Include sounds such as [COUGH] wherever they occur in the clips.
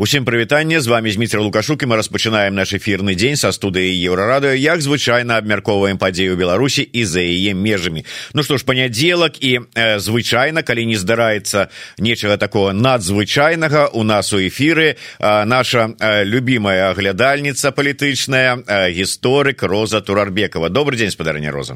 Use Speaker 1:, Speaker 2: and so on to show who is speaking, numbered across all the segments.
Speaker 1: Усім прывітанне з вами Зміцер лукашук і мы распачынаем наш эфірны дзень са студыі еўрарадыо як звычайна абмяркоўваем падзею беларусі і за яе межамі Ну што ж панядзелак і э, звычайна калі не здараецца нечага такого надзвычайнага у нас у эфіры э, наша э, любимая аглядальніца палітычная э, гісторык роза турарбекова добрый дзень спадарня роза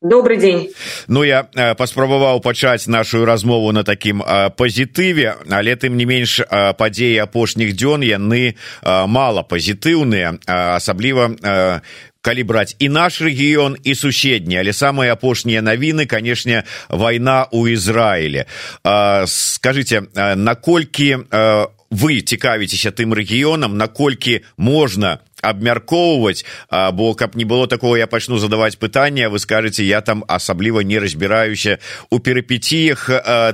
Speaker 2: Добрый день.
Speaker 1: Ну я э, паспрабаваў пачаць нашу размову на такім э, пазітыве але тым не менш э, падзеі апошніх дзён яны мала пазітыўныя асабліва калі браць і наш рэгіён і суседні. Але самыя апошнія навіны канешне вайна ў ізраіле скажите наколькі вы цікавіцеся тым рэгіёнам наколькі можна абмяркоўваць бо каб не было такого я пачну задаваць пытанне вы скажете я там асабліва не разбіраюся у перыпетіях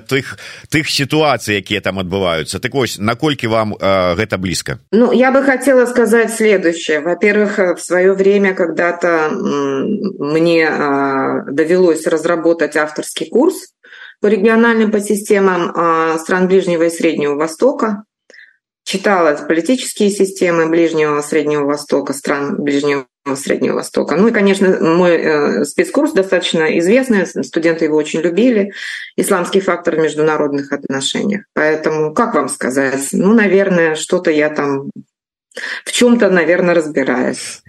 Speaker 1: тых тых сітуацый якія там адбываюцца. Так вось наколькі вам гэта блізка?
Speaker 2: Ну я бы хотела сказать следующее. Во-первых в свое время когда-то мне довелось разработать авторский курс по региональным по системам стран ближнего и среднего востока читала политические системы Ближнего Среднего Востока, стран Ближнего Среднего Востока. Ну и, конечно, мой э, спецкурс достаточно известный, студенты его очень любили. Исламский фактор в международных отношениях. Поэтому, как вам сказать, ну, наверное, что-то я там в чем-то наверное разбираюсь.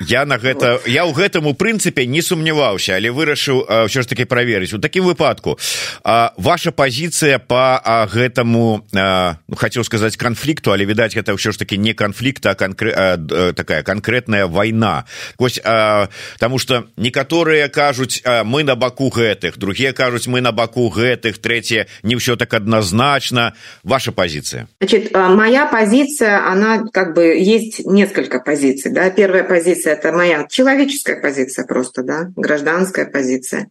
Speaker 1: Я на гэта вот. я ў гэтым у прынцыпе не сумняваўся але вырашыў ўсё ж таки праверыць. У такім выпадку а, ваша пазіцыя по гэтаму ну, хацеў сказаць канфлікту але відаць гэта ўсё ж таки не канфлікта канкрэ такая конкретная вайна. Вось тому что некаторыя кажуць мы на баку гэтых другія кажуць мы на баку гэтых третье не ўсё так адназначна. Ваша пазіцыя?
Speaker 2: Моя позиция она как бы есть несколько позиций. Да? Первая позиция – это моя человеческая позиция просто, да? гражданская позиция.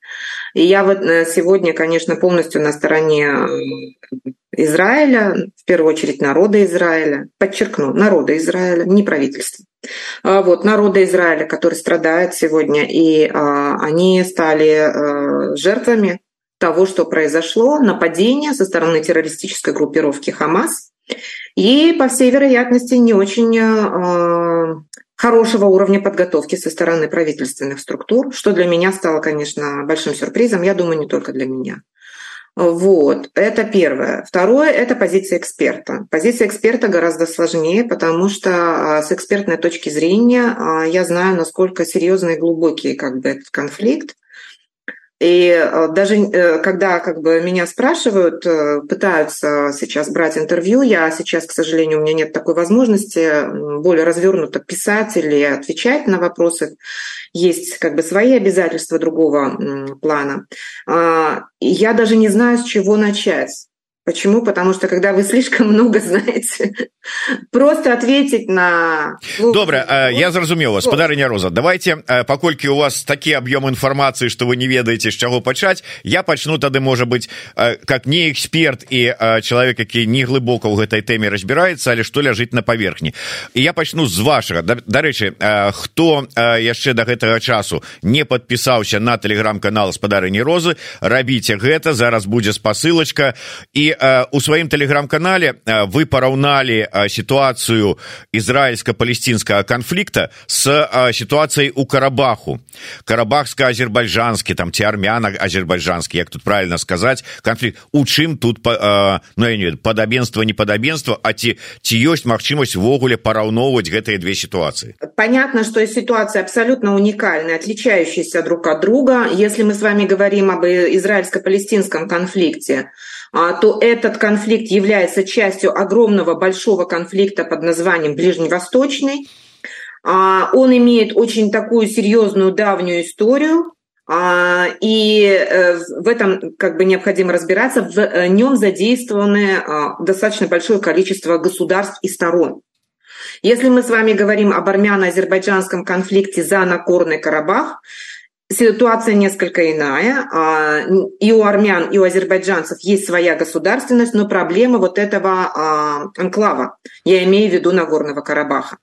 Speaker 2: И я вот э, сегодня, конечно, полностью на стороне э, Израиля, в первую очередь народа Израиля, подчеркну, народа Израиля, не правительства. А вот, народа Израиля, который страдает сегодня, и а, они стали а, жертвами того, что произошло, нападение со стороны террористической группировки Хамас – и, по всей вероятности, не очень э, хорошего уровня подготовки со стороны правительственных структур, что для меня стало, конечно, большим сюрпризом, я думаю, не только для меня. Вот, это первое. Второе – это позиция эксперта. Позиция эксперта гораздо сложнее, потому что а, с экспертной точки зрения а, я знаю, насколько серьезный и глубокий как бы, этот конфликт, и э, даже э, когда как бы меня спрашивают, э, пытаются сейчас брать интервью, я сейчас, к сожалению, у меня нет такой возможности более развернуто писать или отвечать на вопросы. Есть как бы свои обязательства другого плана. А, я даже не знаю, с чего начать. Почему? Потому что когда вы слишком много знаете, [LAUGHS] просто ответить на...
Speaker 1: Ну, Добре, вот. я зразумеў вас, спадарыня Роза. Давайте, паколькі у вас такі аб'ём інфармацыі, што вы не ведаеце, з чаго пачаць, я пачну тады, можа быць, как не эксперт і чалавек, які не глыбока ў гэтай тэме разбіраецца, але што ляжыць на паверхні. І я пачну з вашага. Дарэчы, хто яшчэ да гэтага часу не падпісаўся на тэлеграм-канал спадарыні Розы, рабіце гэта, зараз будзе спасылачка і у сваім тэлеграм-канале вы параўналі сітуацыю ізраильска-палесцінскага канфлікта с сітуацыяй у карабаху. Карабахска-азербайджанскі там ці армяна азербайджанскі як тут правильно сказаць канфлікт у чым тут ну я не падабенства не падабенства а ці ці ёсць магчымасць увогуле параўноўваць гэтыя две ситуации?
Speaker 2: Понятно что ситуация абсолютно уникальная отличающаяся друг от друга. Если мы с вами говорим об израильско-палестинском конфликте а, то этот конфликт является частью огромного большого конфликта под названием Ближневосточный. А, он имеет очень такую серьезную давнюю историю, а, и э, в этом как бы необходимо разбираться. В э, нем задействованы достаточно большое количество государств и сторон. Если мы с вами говорим об армяно-азербайджанском конфликте за Нагорный Карабах, Ситуация несколько иная. А, и у армян, и у азербайджанцев есть своя государственность, но проблема вот этого а, анклава, я имею в виду Нагорного Карабаха.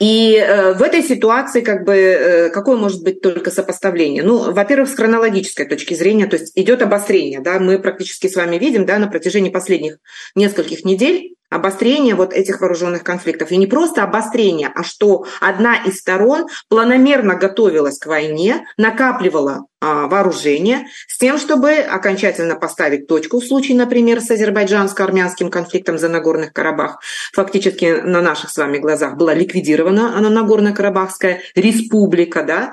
Speaker 2: И э, в этой ситуации как бы э, какое может быть только сопоставление? Ну, во-первых, с хронологической точки зрения, то есть идет обострение, да, мы практически с вами видим, да, на протяжении последних нескольких недель обострение вот этих вооруженных конфликтов. И не просто обострение, а что одна из сторон планомерно готовилась к войне, накапливала а, вооружение с тем, чтобы окончательно поставить точку в случае, например, с азербайджанско-армянским конфликтом за Нагорных Карабах. Фактически на наших с вами глазах была ликвидирована она Нагорно-Карабахская республика, да,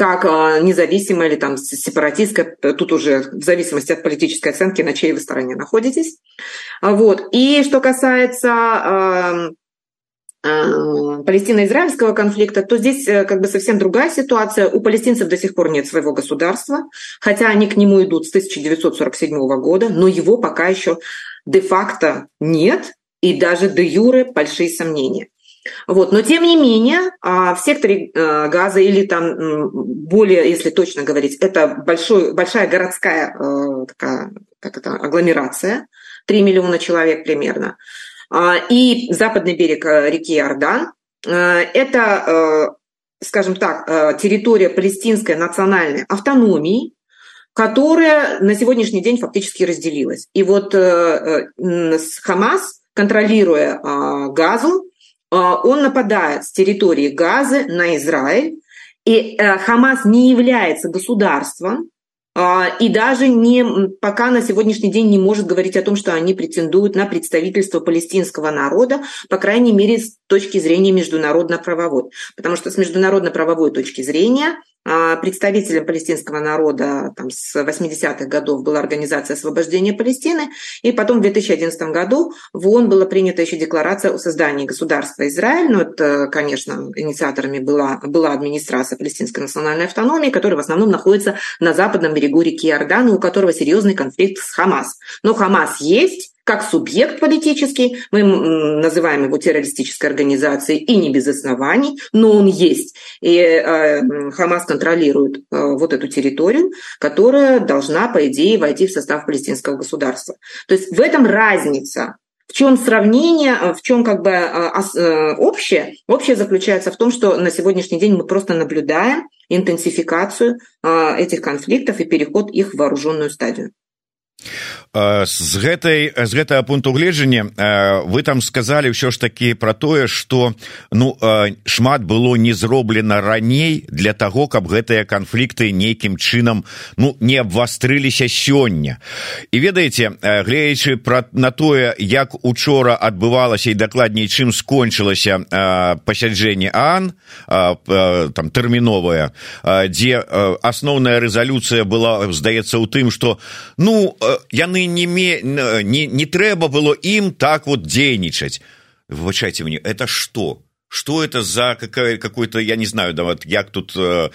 Speaker 2: как а, независимая или там сепаратистская, тут уже в зависимости от политической оценки, на чьей вы стороне находитесь. А, вот. И что касается палестино-израильского конфликта, то здесь э, как бы совсем другая ситуация. У палестинцев до сих пор нет своего государства, хотя они к нему идут с 1947 года, но его пока еще де-факто нет, и даже де юре большие сомнения. Вот. Но тем не менее, а, в секторе э, газа или там более, если точно говорить, это большой, большая городская э, такая, как это, агломерация, 3 миллиона человек примерно, а, и западный берег э, реки Иордан. Это, скажем так, территория палестинской национальной автономии, которая на сегодняшний день фактически разделилась. И вот Хамас, контролируя а, Газу, он нападает с территории Газы на Израиль, и э, Хамас не является государством, а, и даже не, пока на сегодняшний день не может говорить о том, что они претендуют на представительство палестинского народа, по крайней мере, с точки зрения международно-правовой. Потому что с международно-правовой точки зрения представителем палестинского народа там, с 80-х годов была Организация освобождения Палестины, и потом в 2011 году в ООН была принята еще декларация о создании государства Израиль, но это, конечно, инициаторами была, была администрация палестинской национальной автономии, которая в основном находится на западном берегу реки Иордан, у которого серьезный конфликт с Хамас. Но Хамас есть, как субъект политический, мы называем его террористической организацией и не без оснований, но он есть. И э, Хамас контролирует э, вот эту территорию, которая должна, по идее, войти в состав палестинского государства. То есть в этом разница в чем сравнение, в чем как бы э, общее? Общее заключается в том, что на сегодняшний день мы просто наблюдаем интенсификацию этих конфликтов и переход их в вооруженную стадию.
Speaker 1: З гэтай з гэтага пункту гледжання вы там сказали ўсё ж таки про тое что ну шмат было не зроблена раней для того каб гэтыя канфлікты нейкім чынам ну не абвастрыліся сёння. І ведаеце глеючы пра на тое як учора адбывалася і дакладней чым скончылася пасяджэнне ан там тэрміновая дзе асноўная рэзалюцыя была здаецца ў тым что ну яны не ме не, не трэба было ім так вот дзейнічаць выбачайце мне это что что это за какая какой-то я не знаю да вот як тут э,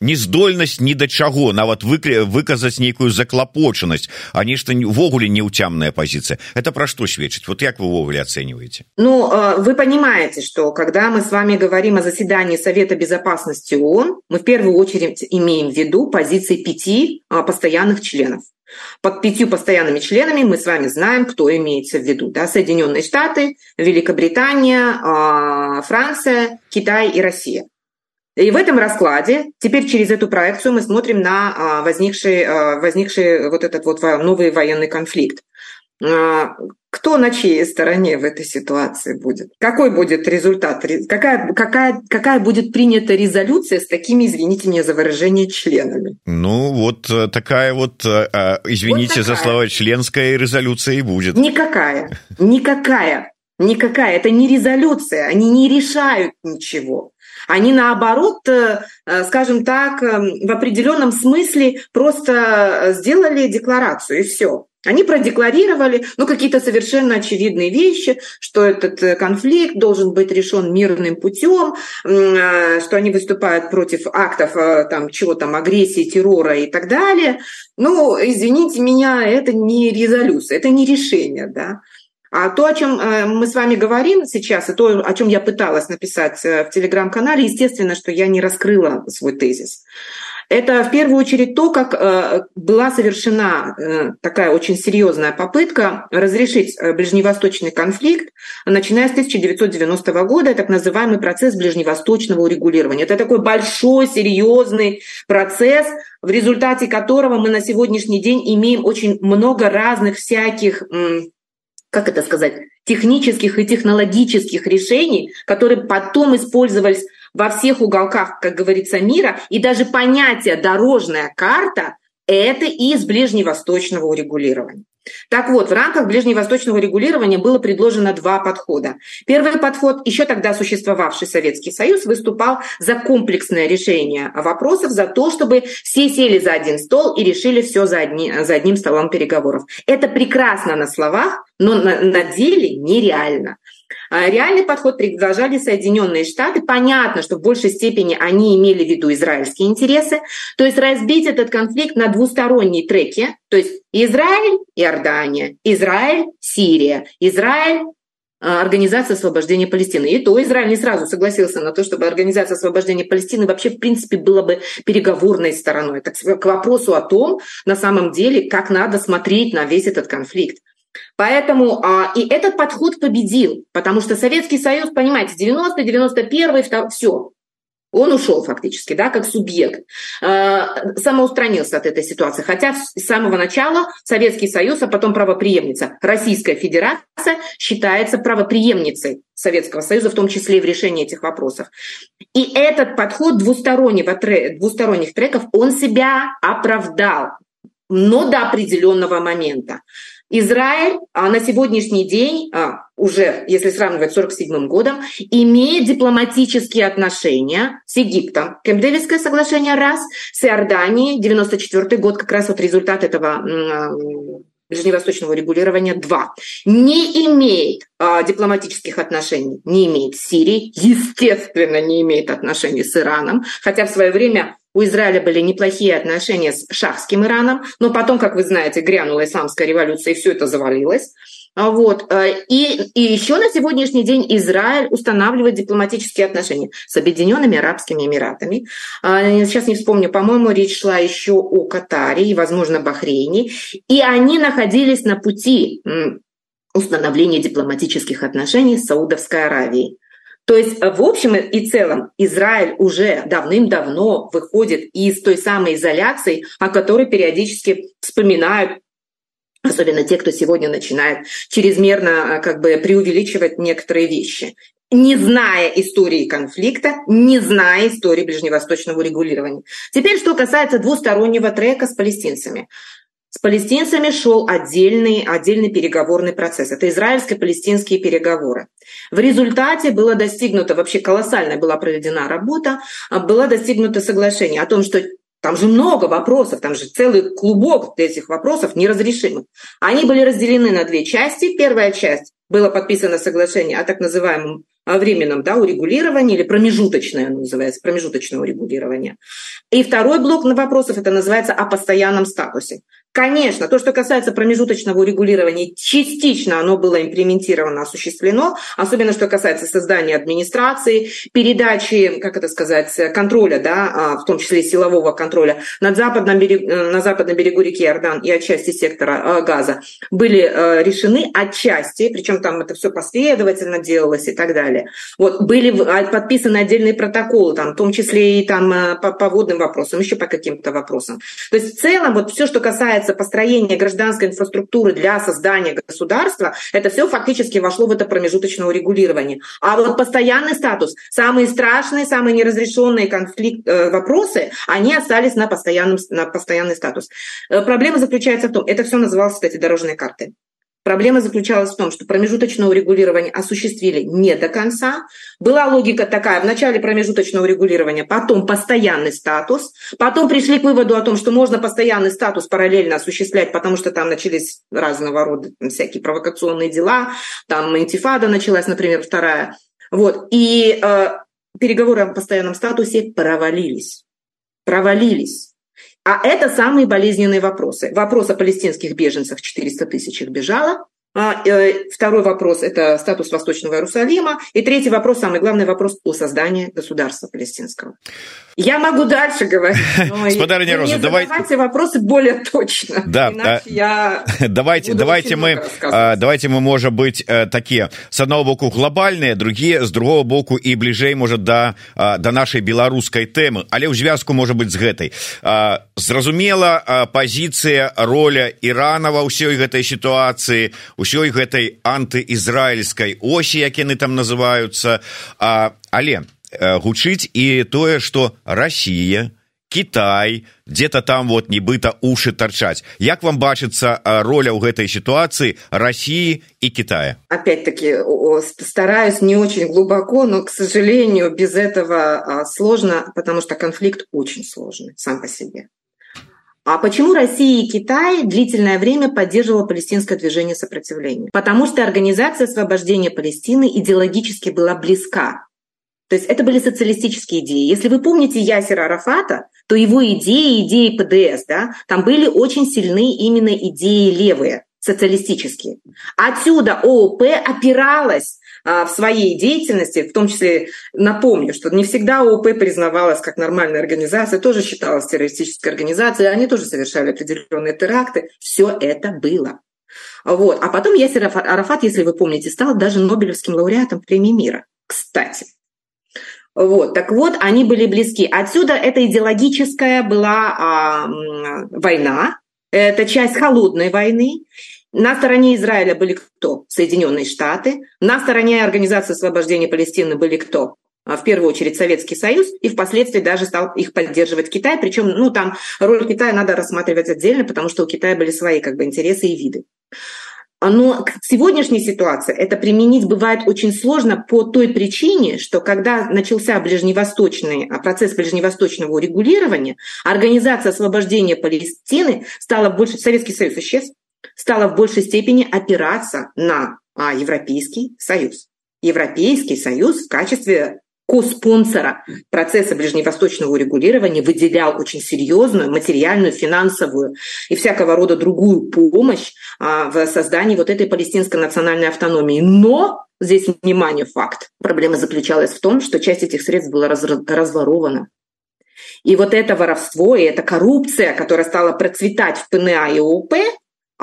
Speaker 1: нездольнасць ні да чаго нават выкля выказаць нейкую заклапочанасць а нешта увогуле неуцямная позиция это про что сведчыць вот як вы увогуле оцениваете
Speaker 2: ну э, вы понимаете что когда мы с вами говорим о заседании совета безопасности оон мы в первую очередь имеем в виду позиции пяти э, постоянных членов под пятью постоянными членами мы с вами знаем, кто имеется в виду. Да? Соединенные Штаты, Великобритания, а, Франция, Китай и Россия. И в этом раскладе теперь через эту проекцию мы смотрим на а, возникший, а, возникший вот этот вот новый военный конфликт. Кто на чьей стороне в этой ситуации будет? Какой будет результат? Какая, какая, какая будет принята резолюция с такими, извините меня за выражение, членами?
Speaker 1: Ну, вот э, такая вот, э, э, извините вот такая. за слова, членская резолюция и будет.
Speaker 2: Никакая, никакая, никакая. Это не резолюция, они не решают ничего. Они, наоборот, скажем так, в определенном смысле просто сделали декларацию, и все. Они продекларировали ну, какие-то совершенно очевидные вещи, что этот э, конфликт должен быть решен мирным путем, э, что они выступают против актов э, там, чего там, агрессии, террора и так далее. Ну, извините меня, это не резолюция, это не решение. Да? А то, о чем мы с вами говорим сейчас, и то, о чем я пыталась написать в телеграм-канале, естественно, что я не раскрыла свой тезис. Это в первую очередь то, как э, была совершена э, такая очень серьезная попытка разрешить э, ближневосточный конфликт, начиная с 1990 года, так называемый процесс ближневосточного урегулирования. Это такой большой, серьезный процесс, в результате которого мы на сегодняшний день имеем очень много разных всяких как это сказать, технических и технологических решений, которые потом использовались во всех уголках, как говорится, мира, и даже понятие «дорожная карта» – это из ближневосточного урегулирования. Так вот, в рамках ближневосточного регулирования было предложено два подхода. Первый подход, еще тогда существовавший Советский Союз, выступал за комплексное решение вопросов, за то, чтобы все сели за один стол и решили все за, одни, за одним столом переговоров. Это прекрасно на словах, но на, на деле нереально. А реальный подход предложили Соединенные Штаты. Понятно, что в большей степени они имели в виду израильские интересы. То есть разбить этот конфликт на двусторонние треки. То есть Израиль, Иордания, Израиль, Сирия, Израиль, а, Организация освобождения Палестины. И то Израиль не сразу согласился на то, чтобы Организация освобождения Палестины вообще, в принципе, была бы переговорной стороной. Так, к вопросу о том, на самом деле, как надо смотреть на весь этот конфликт. Поэтому а, и этот подход победил, потому что Советский Союз, понимаете, 90 91 все, он ушел фактически, да, как субъект, э, самоустранился от этой ситуации. Хотя с самого начала Советский Союз, а потом правоприемница Российская Федерация считается правоприемницей Советского Союза, в том числе и в решении этих вопросов. И этот подход двустороннего, двусторонних треков, он себя оправдал, но до определенного момента. Израиль а, на сегодняшний день, а, уже если сравнивать с 1947 годом, имеет дипломатические отношения с Египтом. Кемп-Дэвидское соглашение раз, с Иорданией, 94 год, как раз вот результат этого а, ближневосточного регулирования два. Не имеет а, дипломатических отношений, не имеет с Сирией, естественно, не имеет отношений с Ираном, хотя в свое время у Израиля были неплохие отношения с шахским Ираном, но потом, как вы знаете, грянула исламская революция, и все это завалилось. А вот. Э, и, и еще на сегодняшний день Израиль устанавливает дипломатические отношения с Объединенными Арабскими Эмиратами. А, сейчас не вспомню, по-моему, речь шла еще о Катаре и, возможно, Бахрейне. И они находились на пути установления дипломатических отношений с Саудовской Аравией. То есть, в общем и целом, Израиль уже давным-давно выходит из той самой изоляции, о которой периодически вспоминают особенно те, кто сегодня начинает чрезмерно как бы преувеличивать некоторые вещи не зная истории конфликта, не зная истории ближневосточного регулирования. Теперь, что касается двустороннего трека с палестинцами. С палестинцами шел отдельный, отдельный переговорный процесс. Это израильско-палестинские переговоры. В результате было достигнуто, вообще колоссальная была проведена работа, а было достигнуто соглашение о том, что там же много вопросов, там же целый клубок этих вопросов неразрешимых. Они были разделены на две части. Первая часть было подписано соглашение о так называемом временном да, урегулировании или промежуточное называется, промежуточное урегулирование. И второй блок на вопросов это называется о постоянном статусе. Конечно, то, что касается промежуточного урегулирования, частично оно было имплементировано, осуществлено, особенно что касается создания администрации, передачи, как это сказать, контроля, да, а, в том числе силового контроля над западном берегу, э, на западном берегу реки Иордан и отчасти сектора э, газа были э, решены отчасти, причем там это все последовательно делалось и так далее. Вот, были а, подписаны отдельные протоколы, там, в том числе и там по, по водным вопросам, еще по каким-то вопросам. То есть в целом вот все, что касается касается построения гражданской инфраструктуры для создания государства, это все фактически вошло в это промежуточное урегулирование. А вот постоянный статус, самые страшные, самые неразрешенные конфликт, э, вопросы, они остались на, постоянном, на постоянный статус. Э, проблема заключается в том, это все называлось, кстати, дорожные карты. Проблема заключалась в том, что промежуточное урегулирование осуществили не до конца. Была логика такая, в начале промежуточного урегулирования, потом постоянный статус, потом пришли к выводу о том, что можно постоянный статус параллельно осуществлять, потому что там начались разного рода там, всякие провокационные дела, там интифада началась, например, вторая. Вот. И э, переговоры о постоянном статусе провалились. Провалились. А это самые болезненные вопросы. Вопрос о палестинских беженцах, 400 тысяч их бежало. А, э, второй вопрос – это статус Восточного Иерусалима. И третий вопрос, самый главный вопрос о создании государства палестинского. Я могу дальше говорить, но [LAUGHS]
Speaker 1: Спадарня Роза,
Speaker 2: давай... задавайте вопросы более точно.
Speaker 1: Да, а... я [LAUGHS] давайте, давайте мы, а, давайте мы, может быть, э, такие, с одного боку глобальные, другие, с другого боку и ближей, может, до, а, до нашей белорусской темы, але ў звязку, может быть, с гэтай. Зразумела, позиция, роля Ирана во всей этой ситуации, ўсёй гэтай антыізраільскай осі як яны там называются а, але гучыць і тое что Росія Китай где-то там вот нібыта уши торчать як вам бачыцца роля ў гэтай ситуации России и Китая
Speaker 2: опять-таки стараюсь не очень глубоко но к сожалению без этого сложно потому что конфликт очень сложный сам по себе а почему Россия и Китай длительное время поддерживала палестинское движение сопротивления? Потому что Организация освобождения Палестины идеологически была близка то есть это были социалистические идеи. Если вы помните Ясера Арафата, то его идеи, идеи ПДС, да, там были очень сильны именно идеи левые, социалистические. Отсюда ООП опиралась в своей деятельности, в том числе напомню, что не всегда ООП признавалась как нормальная организация, тоже считалась террористической организацией, они тоже совершали определенные теракты. Все это было. Вот. А потом Ясер Арафат, если вы помните, стал даже Нобелевским лауреатом премии мира. Кстати, вот, так вот, они были близки. Отсюда эта идеологическая была а, война, это часть холодной войны. На стороне Израиля были кто? Соединенные Штаты. На стороне Организации освобождения Палестины были кто? А, в первую очередь Советский Союз, и впоследствии даже стал их поддерживать Китай. Причем, ну, там роль Китая надо рассматривать отдельно, потому что у Китая были свои как бы интересы и виды. Но к сегодняшней ситуации это применить бывает очень сложно по той причине, что когда начался ближневосточный а, процесс ближневосточного урегулирования, Организация освобождения Палестины стала больше, Советский Союз исчез, стала в большей степени опираться на а, Европейский Союз. Европейский Союз в качестве ко-спонсора процесса ближневосточного урегулирования выделял очень серьезную материальную, финансовую и всякого рода другую помощь а, в создании вот этой палестинской национальной автономии. Но здесь, внимание, факт. Проблема заключалась в том, что часть этих средств была раз, разворована. И вот это воровство и эта коррупция, которая стала процветать в ПНА и ОП,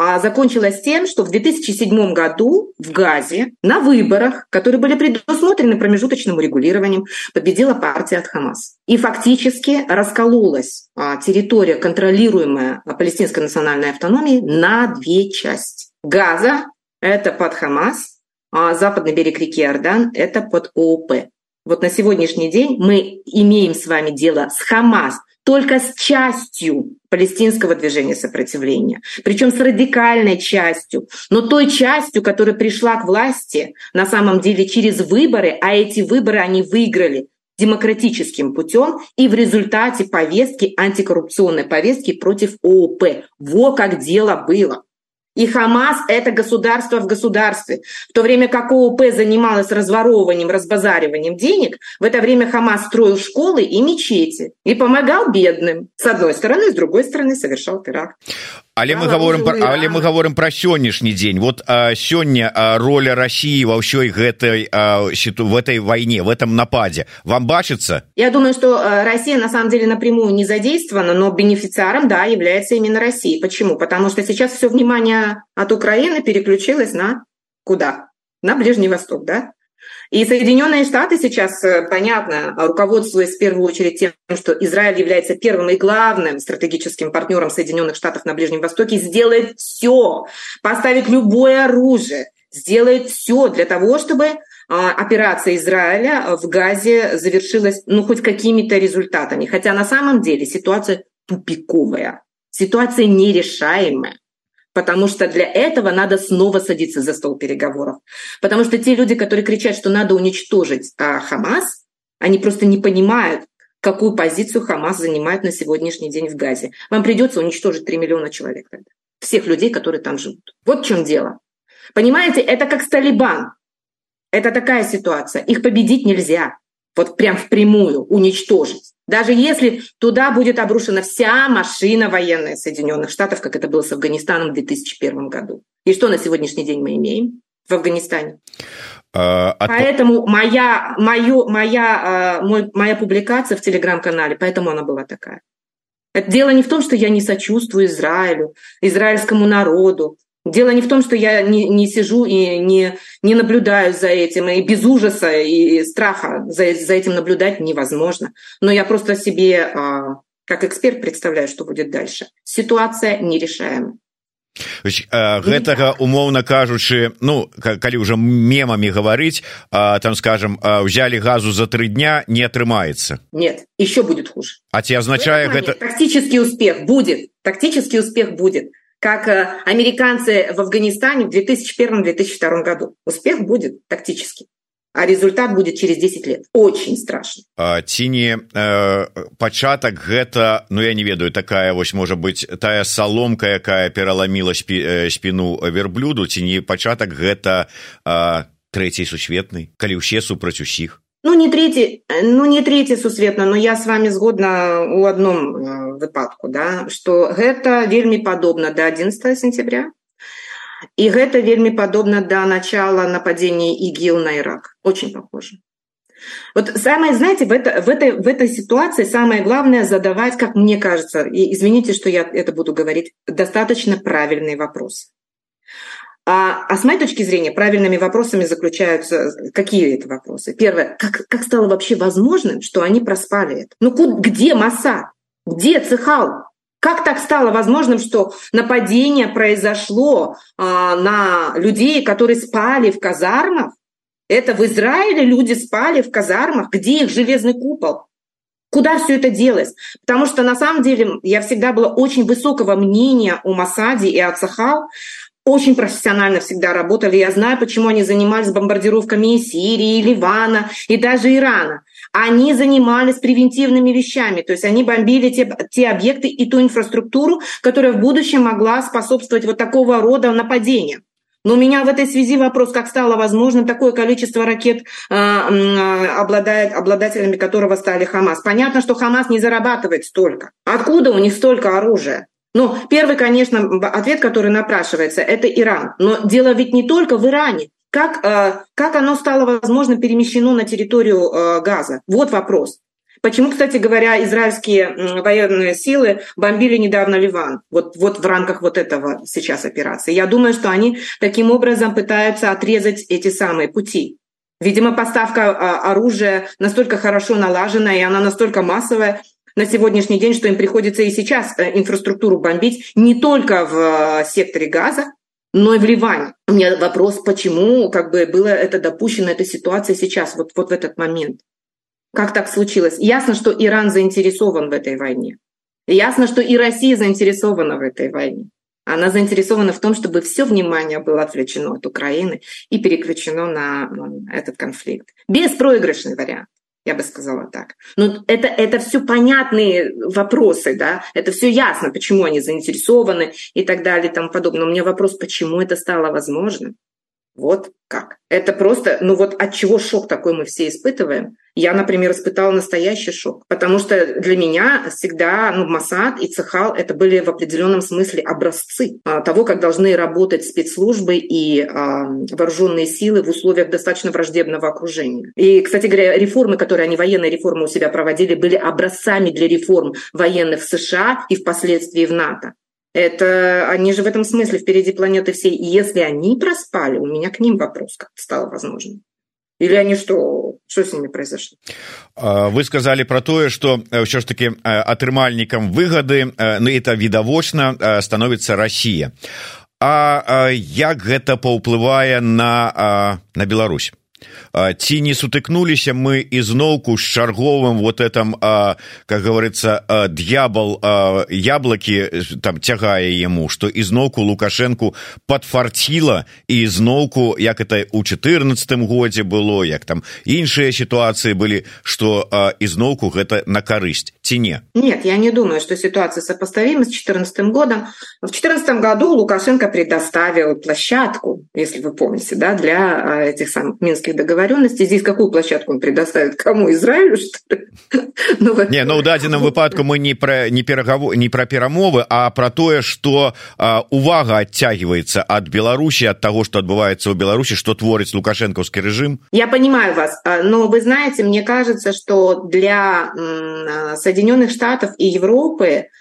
Speaker 2: а закончилась тем, что в 2007 году в Газе на выборах, которые были предусмотрены промежуточным урегулированием, победила партия от Хамас. И фактически раскололась а, территория, контролируемая палестинской национальной автономией, на две части. Газа – это под Хамас, а западный берег реки Иордан – это под ООП. Вот на сегодняшний день мы имеем с вами дело с Хамас, только с частью палестинского движения сопротивления, причем с радикальной частью, но той частью, которая пришла к власти на самом деле через выборы, а эти выборы они выиграли демократическим путем и в результате повестки, антикоррупционной повестки против ООП. Во как дело было. И Хамас – это государство в государстве. В то время как ООП занималась разворовыванием, разбазариванием денег, в это время Хамас строил школы и мечети и помогал бедным. С одной стороны, с другой стороны совершал теракт.
Speaker 1: Але мы говорим про але мы говорим про сённяшні дзень вот сёння роля России во ўсёй гэтай в этой войне в этом нападе. Вам бачится?
Speaker 2: Я думаю что Россия на самом деле напрямую не задействована но бенефициаром да является именно Россия. Почему? Потому что сейчас все внимание от Украины переключилось на куда? На Ближний Восток да и Соединенные Штаты сейчас, э, понятно, руководствуясь в первую очередь тем, что Израиль является первым и главным стратегическим партнером Соединенных Штатов на Ближнем Востоке, сделает все, поставит любое оружие, сделает все для того, чтобы а, операция Израиля в Газе завершилась ну, хоть какими-то результатами. Хотя на самом деле ситуация тупиковая, ситуация нерешаемая потому что для этого надо снова садиться за стол переговоров. Потому что те люди, которые кричат, что надо уничтожить а, Хамас, они просто не понимают, какую позицию Хамас занимает на сегодняшний день в Газе. Вам придется уничтожить 3 миллиона человек тогда. Всех людей, которые там живут. Вот в чем дело. Понимаете, это как с Талибан. Это такая ситуация. Их победить нельзя. Вот прям впрямую уничтожить. Даже если туда будет обрушена вся машина военная Соединенных Штатов, как это было с Афганистаном в 2001 году. И что на сегодняшний день мы имеем в Афганистане? А, а поэтому моя, мою, моя, а, мой, моя публикация в телеграм-канале, поэтому она была такая. Это дело не в том, что я не сочувствую Израилю, израильскому народу. Дело не в том, что я не, не сижу и не, не наблюдаю за этим, и без ужаса и страха за, за этим наблюдать невозможно. Но я просто себе, а, как эксперт, представляю, что будет дальше. Ситуация нерешаемая.
Speaker 1: гэтага умоўна кажучы ну калі ўжо мемамі гаварыць там скажем взяли газу за три дня не атрымаецца
Speaker 2: нет еще будет хуже
Speaker 1: а ці означае гэта
Speaker 2: тактический успех будет тактический успех будет как американцы в афганистане в 2001-2002 году. Успех будет тактический а результат будет через 10 лет. Очень страшно.
Speaker 1: Ці не э, пачатак гэта ну я не ведаю такая вось можа быть тая саломка якая пераламіла спі, э, спіну верблюду. Ці не пачатак гэта э, трэцяй сусветнай калі ўсе супраць усіх
Speaker 2: ну не третий ну не третий сусветна но я с вами згодна у одном э, выпадку да что гэта вельмі падобна до 11 сентября і гэта вельмі падобна да начала нападения ИГИЛ на Ирак. Очень похоже. Вот самое, знаете, в, это, в, этой, в этой ситуации самое главное задавать, как мне кажется, и извините, что я это буду говорить, достаточно правильные вопросы. А, а с моей точки зрения, правильными вопросами заключаются какие это вопросы? Первое, как, как стало вообще возможным, что они проспали это? Ну где Масса? Где Цехал? Как так стало возможным, что нападение произошло а, на людей, которые спали в казармах? Это в Израиле люди спали в казармах. Где их железный купол? Куда все это делось? Потому что на самом деле я всегда была очень высокого мнения о Масаде и о Цахал. Очень профессионально всегда работали. Я знаю, почему они занимались бомбардировками и Сирии, и Ливана, и даже Ирана они занимались превентивными вещами, то есть они бомбили те, те объекты и ту инфраструктуру, которая в будущем могла способствовать вот такого рода нападениям. Но у меня в этой связи вопрос, как стало возможным такое количество ракет, э, э, обладает, обладателями которого стали Хамас. Понятно, что Хамас не зарабатывает столько. Откуда у них столько оружия? Ну, первый, конечно, ответ, который напрашивается, это Иран. Но дело ведь не только в Иране. Как, э, как оно стало, возможно, перемещено на территорию э, Газа? Вот вопрос. Почему, кстати говоря, израильские военные силы бомбили недавно Ливан? Вот, вот в рамках вот этого сейчас операции. Я думаю, что они таким образом пытаются отрезать эти самые пути. Видимо, поставка э, оружия настолько хорошо налажена, и она настолько массовая на сегодняшний день, что им приходится и сейчас инфраструктуру бомбить не только в секторе Газа, но и в Ливане. У меня вопрос, почему как бы было это допущено, эта ситуация сейчас, вот, вот в этот момент. Как так случилось? Ясно, что Иран заинтересован в этой войне. Ясно, что и Россия заинтересована в этой войне. Она заинтересована в том, чтобы все внимание было отвлечено от Украины и переключено на этот конфликт. Беспроигрышный вариант я бы сказала так. Но это, это все понятные вопросы, да, это все ясно, почему они заинтересованы и так далее и тому подобное. У меня вопрос, почему это стало возможным? Вот как. Это просто, ну вот от чего шок такой мы все испытываем. Я, например, испытала настоящий шок, потому что для меня всегда ну, Масад и Цехал это были в определенном смысле образцы а, того, как должны работать спецслужбы и а, вооруженные силы в условиях достаточно враждебного окружения. И, кстати говоря, реформы, которые они военные реформы у себя проводили, были образцами для реформ военных в США и впоследствии в НАТО. Это они же в этом смысле впереди планеты всей. И если они проспали, у меня к ним вопрос как стало возможным. Или они что что с ними произошло
Speaker 1: вы сказали про тое что ўсё ж таки атрымальнікам выгады ну это відавочна становіцца Россия А як гэта паўплывае на на Беларусь ці не сутыкнуліся мы ізноўку з чарговым вот этом как говорится дьявол яблоки там цягае яму что ізноўку лукашенко подфарціла і ізноўку як это у четырнадцатым годзе было як там іншыя сітуацыі былі что ізноўку гэта на карысць ці не?
Speaker 2: Нет я не думаю что ситуация сопоставима с четырнадцатым годом. В четырнадцатом году лукашенко предоставил площадку если вы помните да для этих самых минских договоренностей здесь какую площадку он предоставит? Кому? Израилю [LAUGHS]
Speaker 1: ну, не ну, у дадзеным выпадку мы не про не пераговор не про перамовы а про тое что увага оттягивается от беларуси от того что отбывается у беларуси что творится лукашенковский режим.
Speaker 2: Я понимаю вас но вы знаете мне кажется что для соединенных штатов и европы а,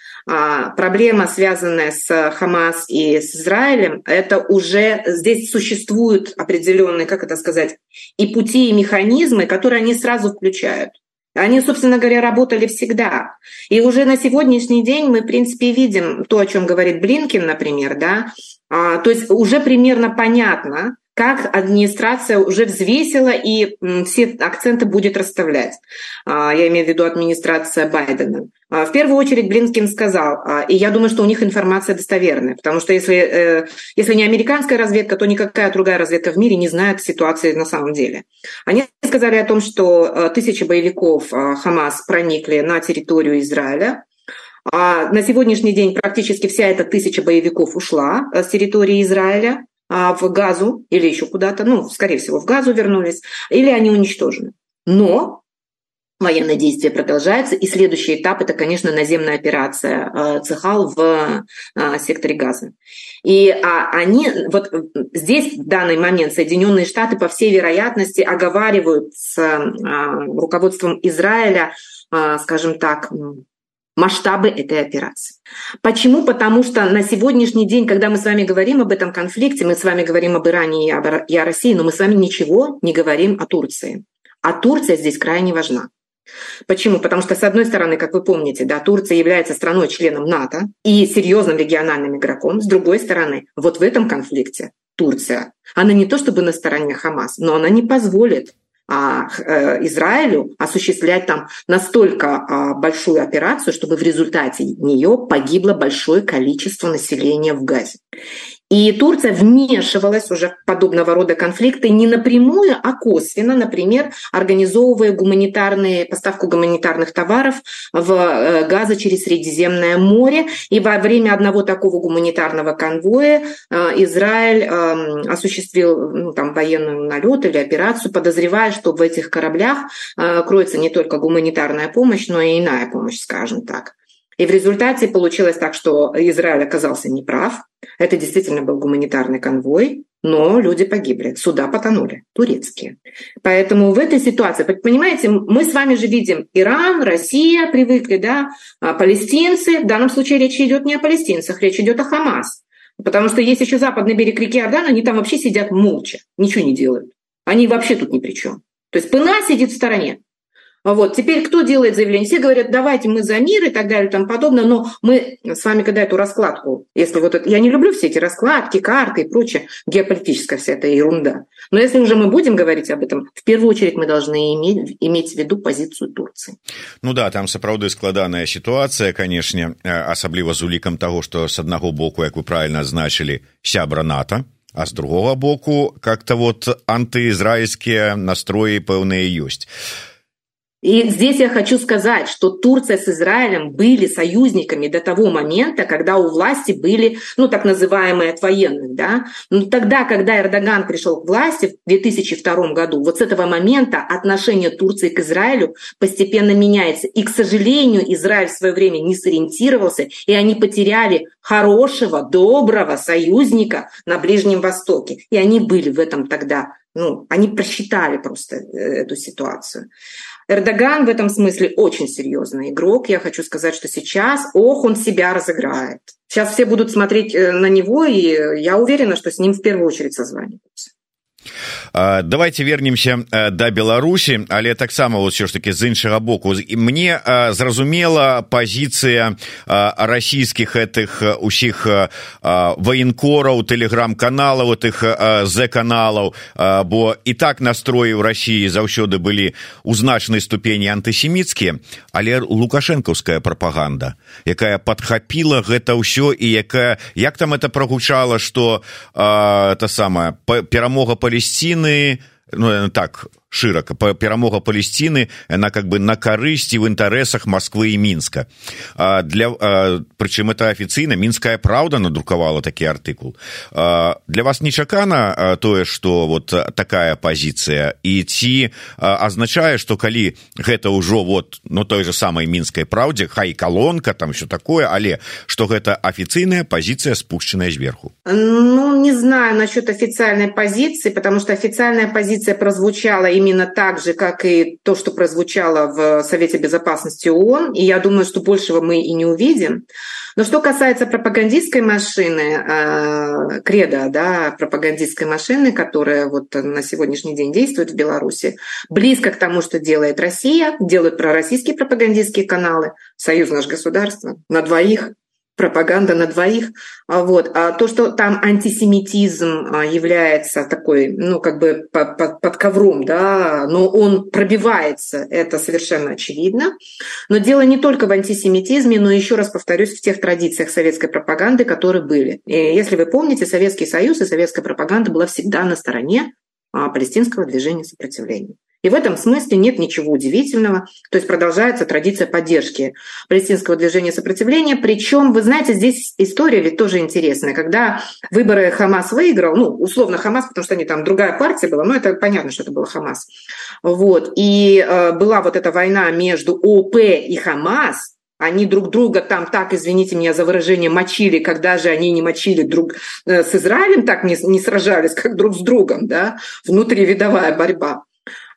Speaker 2: проблема, связанная с Хамас и с Израилем, это уже здесь существуют определенные, как это сказать, и пути, и механизмы, которые они сразу включают. Они, собственно говоря, работали всегда. И уже на сегодняшний день мы, в принципе, видим то, о чем говорит Блинкин, например, да, а, то есть уже примерно понятно, как администрация уже взвесила и все акценты будет расставлять. А, я имею в виду администрация Байдена. А, в первую очередь Блинкин сказал, а, и я думаю, что у них информация достоверная, потому что если, э, если не американская разведка, то никакая другая разведка в мире не знает ситуации на самом деле. Они сказали о том, что тысячи боевиков Хамас проникли на территорию Израиля, на сегодняшний день практически вся эта тысяча боевиков ушла с территории Израиля. А, в Газу или еще куда-то, ну, скорее всего, в Газу вернулись, или они уничтожены. Но военные действия продолжаются, и следующий этап – это, конечно, наземная операция а, Цехал в а, секторе Газа. И они, вот здесь в данный момент Соединенные Штаты, по всей вероятности, оговаривают с руководством Израиля, скажем так, масштабы этой операции. Почему? Потому что на сегодняшний день, когда мы с вами говорим об этом конфликте, мы с вами говорим об Иране и о России, но мы с вами ничего не говорим о Турции. А Турция здесь крайне важна. Почему? Потому что, с одной стороны, как вы помните, да, Турция является страной-членом НАТО и серьезным региональным игроком. С другой стороны, вот в этом конфликте Турция, она не то чтобы на стороне Хамас, но она не позволит Израилю осуществлять там настолько а, большую операцию, чтобы в результате нее погибло большое количество населения в Газе. И Турция вмешивалась уже в подобного рода конфликты не напрямую, а косвенно, например, организовывая гуманитарные, поставку гуманитарных товаров в э, Газа через Средиземное море. И во время одного такого гуманитарного конвоя э, Израиль эм, осуществил ну, там, военный налет или операцию, подозревая, что в этих кораблях э, кроется не только гуманитарная помощь, но и иная помощь, скажем так. И в результате получилось так, что Израиль оказался неправ. Это действительно был гуманитарный конвой, но люди погибли, суда потонули, турецкие. Поэтому в этой ситуации, понимаете, мы с вами же видим Иран, Россия привыкли, да, а палестинцы. В данном случае речь идет не о палестинцах, речь идет о Хамас. Потому что есть еще западный берег реки Иордан, они там вообще сидят молча, ничего не делают. Они вообще тут ни при чем. То есть ПНА сидит в стороне. Вот. Теперь кто делает заявление? Все говорят, давайте мы за мир и так далее и тому подобное, но мы с вами, когда эту раскладку, если вот это, я не люблю все эти раскладки, карты и прочее, геополитическая вся эта ерунда. Но если уже мы будем говорить об этом, в первую очередь мы должны иметь, иметь в виду позицию Турции.
Speaker 1: Ну да, там сапраўды складаная ситуация, конечно, особливо з улікам того, что с одного боку, как вы правильно означили, сябра НАТО, а с другого боку как-то вот антыизраильские настрои пэўныя ёсць
Speaker 2: и здесь я хочу сказать, что Турция с Израилем были союзниками до того момента, когда у власти были, ну, так называемые от военных, да. Но тогда, когда Эрдоган пришел к власти в 2002 году, вот с этого момента отношение Турции к Израилю постепенно меняется. И, к сожалению, Израиль в свое время не сориентировался, и они потеряли хорошего, доброго союзника на Ближнем Востоке. И они были в этом тогда ну, они просчитали просто э, эту ситуацию. Эрдоган в этом смысле очень серьезный игрок. Я хочу сказать, что сейчас, ох, он себя разыграет. Сейчас все будут смотреть э, на него, и я уверена, что с ним в первую очередь созваниваются.
Speaker 1: Давайте вернемся да беларусі але таксама вот все ж таки з іншага боку. І мне зразумела позіцыя расійскіх этих усіх военкораў телеграм-каналаў этих з каналаў бо і так настроі ў Росіі заўсёды былі у значнай ступені антысеміцкія але лукашэнкаўская пропаганда якая подхапіла гэта ўсё і якая як там это прогучала что та самая перамога по палесціны ну так шырока перамога палесціны она как бы на карысці в інтарэсах москвы і мінска а для прычым это афіцыйна мінская праўда надрукавала такі артыкул а, для вас нечакана тое что вот такая пазіцыя і ці азначае что калі гэта ўжо вот ну той же самой мінскай праўдзе хай колонка там все такое але что гэта афіцыйная позиция спущенная зверху
Speaker 2: ну не знаю насчет официальной позиции потому что официальная позиция прозвучала именно так же, как и то, что прозвучало в Совете Безопасности ООН, и я думаю, что большего мы и не увидим. Но что касается пропагандистской машины, э, креда, да, пропагандистской машины, которая вот на сегодняшний день действует в Беларуси, близко к тому, что делает Россия, делают пророссийские пропагандистские каналы, союз наш государство, на двоих, пропаганда на двоих. А вот. А то, что там антисемитизм а, является такой, ну, как бы под, ковром, да, но он пробивается, это совершенно очевидно. Но дело не только в антисемитизме, но еще раз повторюсь, в тех традициях советской пропаганды, которые были. И если вы помните, Советский Союз и советская пропаганда была всегда на стороне а, палестинского движения сопротивления. И в этом смысле нет ничего удивительного. То есть продолжается традиция поддержки палестинского движения сопротивления. Причем, вы знаете, здесь история ведь тоже интересная. Когда выборы Хамас выиграл, ну, условно Хамас, потому что они там другая партия была, но это понятно, что это было Хамас. Вот. И э, была вот эта война между ОП и Хамас, они друг друга там так, извините меня за выражение, мочили, когда же они не мочили друг э, с Израилем, так не, не сражались, как друг с другом, да, внутривидовая борьба.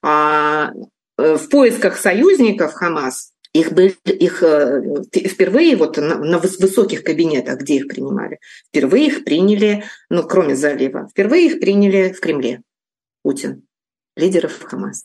Speaker 2: А э, в поисках союзников Хамас их, были, их э, впервые вот на, на высоких кабинетах, где их принимали, впервые их приняли, ну, кроме залива, впервые их приняли в Кремле Путин, лидеров Хамас.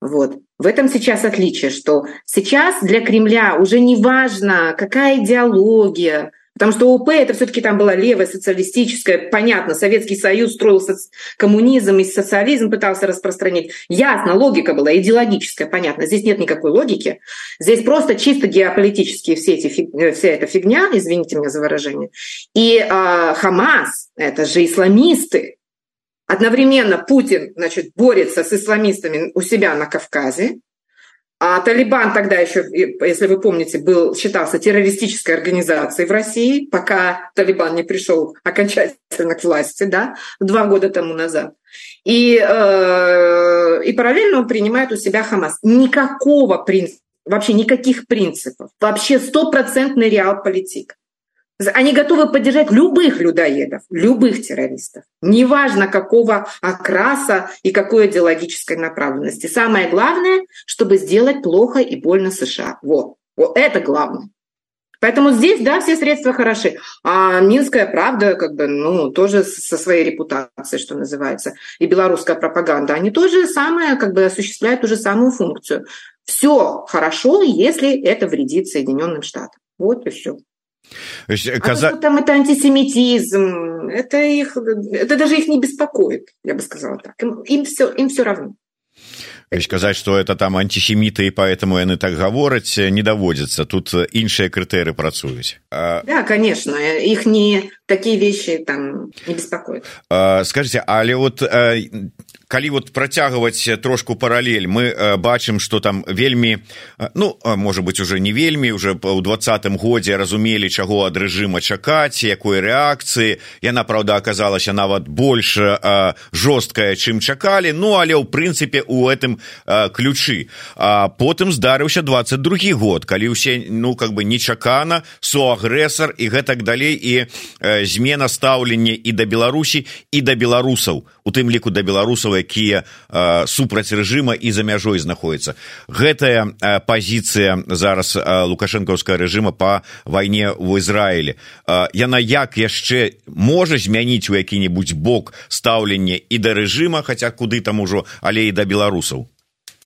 Speaker 2: Вот. В этом сейчас отличие, что сейчас для Кремля уже не важно, какая идеология, Потому что ОП это все-таки там была левая, социалистическая, понятно, Советский Союз строил соци... коммунизм и социализм пытался распространить. Ясно, логика была идеологическая, понятно. Здесь нет никакой логики. Здесь просто чисто геополитические все эти фиг... Э, вся эта фигня, извините меня за выражение. И э, Хамас, это же исламисты. Одновременно Путин значит, борется с исламистами у себя на Кавказе, а Талибан тогда еще, если вы помните, был, считался террористической организацией в России, пока Талибан не пришел окончательно к власти, да, два года тому назад. И, э, и параллельно он принимает у себя Хамас. Никакого принципа, вообще никаких принципов. Вообще стопроцентный реал-политик. Они готовы поддержать любых людоедов, любых террористов. Неважно, какого окраса и какой идеологической направленности. Самое главное, чтобы сделать плохо и больно США. Вот. Вот это главное. Поэтому здесь, да, все средства хороши. А Минская правда, как бы, ну, тоже со своей репутацией, что называется, и белорусская пропаганда, они тоже самое, как бы, осуществляют ту же самую функцию. Все хорошо, если это вредит Соединенным Штатам. Вот и все. Каза... А там это антисемитизм, это их, это даже их не беспокоит, я бы сказала так. Им, им все, им все равно.
Speaker 1: сказаць что это там антисеміты і поэтому яны так гавораць не даводзіцца тут іншыя крытэры працуюць
Speaker 2: да конечно их не такие вещи там не беспокоят
Speaker 1: скажите але вот калі вот працягваць трошку паралель мы э, бачым что там вельмі э, ну можа быть уже не вельмі уже ў двадцатым годзе разумелі чаго ад рэжыма чакаць якой рэакцыі. Яна праўда аказалася нават больш э, жорсткая чым чакалі. Ну але ў прынцыпе у гэтым ключы. А потым здарыўся двадцать другі год калі ўсе ну как бы нечакана суагрэсар і гэтак далей і змена стаўлення і да беларусі і да беларусаў у тым ліку да беларусаў якія супраць рэжыма і за мяжой знаходіцца гэтая пазіцыя зараз лукашэнкаўская рэжыма па вайне ў ізраілі. Яна як яшчэ можа змяніць у які-небудзь бок стаўлення і да рэжыма хаця куды там ужо але і да беларусаў?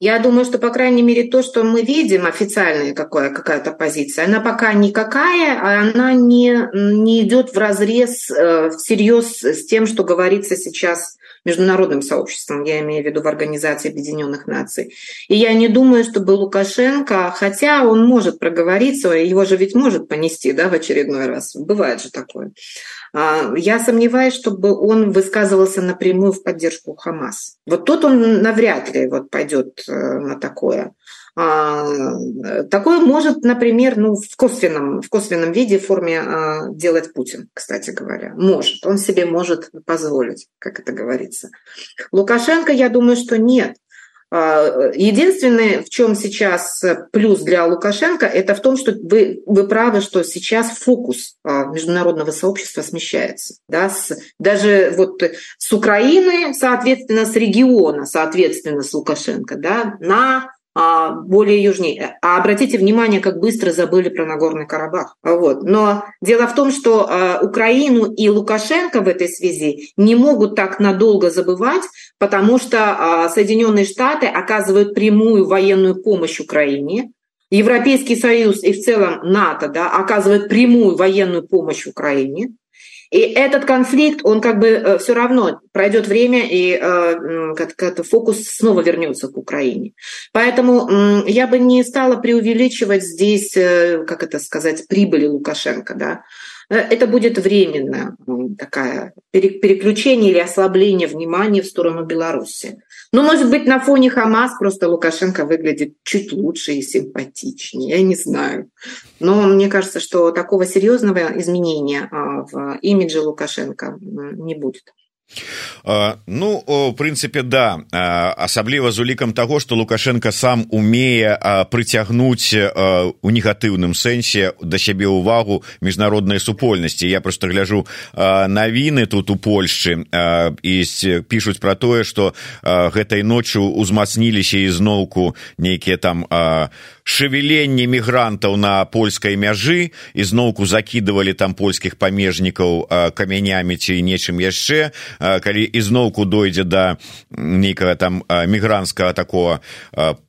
Speaker 2: Я думаю, что, по крайней мере, то, что мы видим, официальная какая, какая-то позиция, она пока никакая, а она не, не идет в разрез э, всерьез с тем, что говорится сейчас международным сообществом, я имею в виду в Организации Объединенных Наций. И я не думаю, чтобы Лукашенко, хотя он может проговориться, его же ведь может понести да, в очередной раз, бывает же такое. А, я сомневаюсь, чтобы он высказывался напрямую в поддержку Хамас. Вот тут он навряд ли вот пойдет э, на такое. А, такое может, например, ну, в, косвенном, в косвенном виде, в форме а, делать Путин, кстати говоря. Может. Он себе может позволить, как это говорится. Лукашенко, я думаю, что нет. а, единственное, в чем сейчас плюс для Лукашенко, это в том, что вы, вы правы, что сейчас фокус международного сообщества смещается. Да, с, даже вот с Украины, соответственно, с региона, соответственно, с Лукашенко, да, на более южнее. А обратите внимание, как быстро забыли про Нагорный Карабах. Вот. Но дело в том, что а, Украину и Лукашенко в этой связи не могут так надолго забывать, потому что а, Соединенные Штаты оказывают прямую военную помощь Украине, Европейский Союз и в целом НАТО да, оказывают прямую военную помощь Украине. И этот конфликт, он как бы э, все равно пройдет время, и э, как-то фокус снова вернется к Украине. Поэтому я бы не стала преувеличивать здесь, э, как это сказать, прибыли Лукашенко. Да? Это будет временно такая переключение или ослабление внимания в сторону Беларуси. Ну, может быть, на фоне Хамас просто Лукашенко выглядит чуть лучше и симпатичнее, я не знаю. Но мне кажется, что такого серьезного изменения а, в имидже Лукашенко не будет.
Speaker 1: Ну у прынцыпе да. Асабліва з улікам таго што лукашенко сам умее прыцягнуць у негатыўным сэнсе да сябе ўвагу міжнароднай супольнасці я просто гляжу навіны тут у польшчы і пішуць пра тое што гэтай ноччу узмацніліся ізноўку нейкія там шевеленне мігрантаў на польскай мяжы ізноўку закідывалі там польскіх памежнікаў камянямі ці нечым яшчэ калі ізноўку дойдзе да нейкага там мігрантскага такого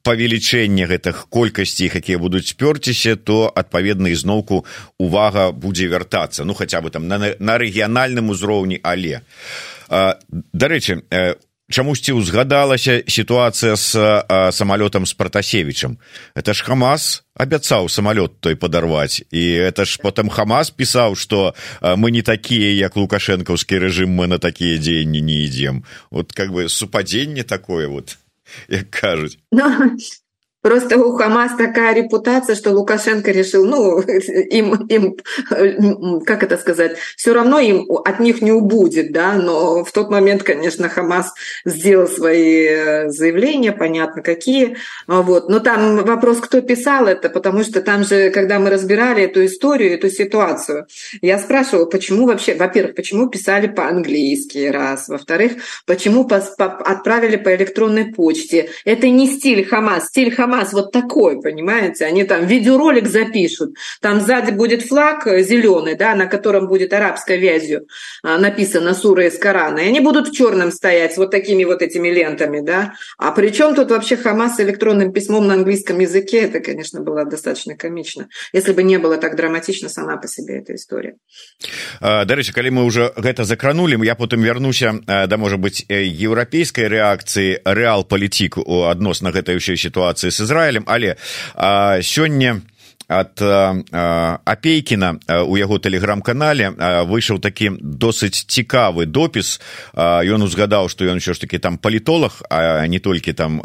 Speaker 1: павелічэння гэтых колькасцей якія будуць спёрціся то адпаведна ізноўку увага будзе вяртацца ну хаця бы там на, на рэгіянальным узроўні але. Дарэчы чамусьці ўзгадалася сітуацыя з самалётам з пратасевічам это ж хамас абяцаў самалёт той падарваць. І это ж потым хамас пісаў што мы не такія як лукашэнкаўскі рэжым мы на такія дзеянні не ідзем. Вот как бы супадзенне такое вот [LAUGHS] як кажуць.
Speaker 2: Ну, Просто у Хамас такая репутация, что Лукашенко решил, ну, [LAUGHS] им, им, как это сказать, все равно им от них не убудет, да, но в тот момент, конечно, Хамас сделал свои э, заявления, понятно какие, вот. Но там вопрос, кто писал это, потому что там же, когда мы разбирали эту историю, эту ситуацию, я спрашивала, почему вообще, во-первых, почему писали по-английски, раз, во-вторых, почему по, по, отправили по электронной почте. Это не стиль Хамас, стиль Хамас КамАЗ вот такой, понимаете? Они там видеоролик запишут, там сзади будет флаг зеленый, да, на котором будет арабской вязью а, написано сура из Корана, и они будут в черном стоять с вот такими вот этими лентами, да. А при чем тут вообще Хамас с электронным письмом на английском языке? Это, конечно, было достаточно комично, если бы не было так драматично сама по себе эта история.
Speaker 1: Дарэчы, калі мы уже гэта закранули, я потым вярнуся да можа быть еўрапейскай рэакцыі рэал палітик у адносна гэтай ўсёй сітуацыі з Ізраілем але сёння ад апейкіна у яго тэлеграм-канале выйшаў такі досыць цікавы допіс. Ён узгадаў што ён ўсё ж таки там палітолог а не толькі там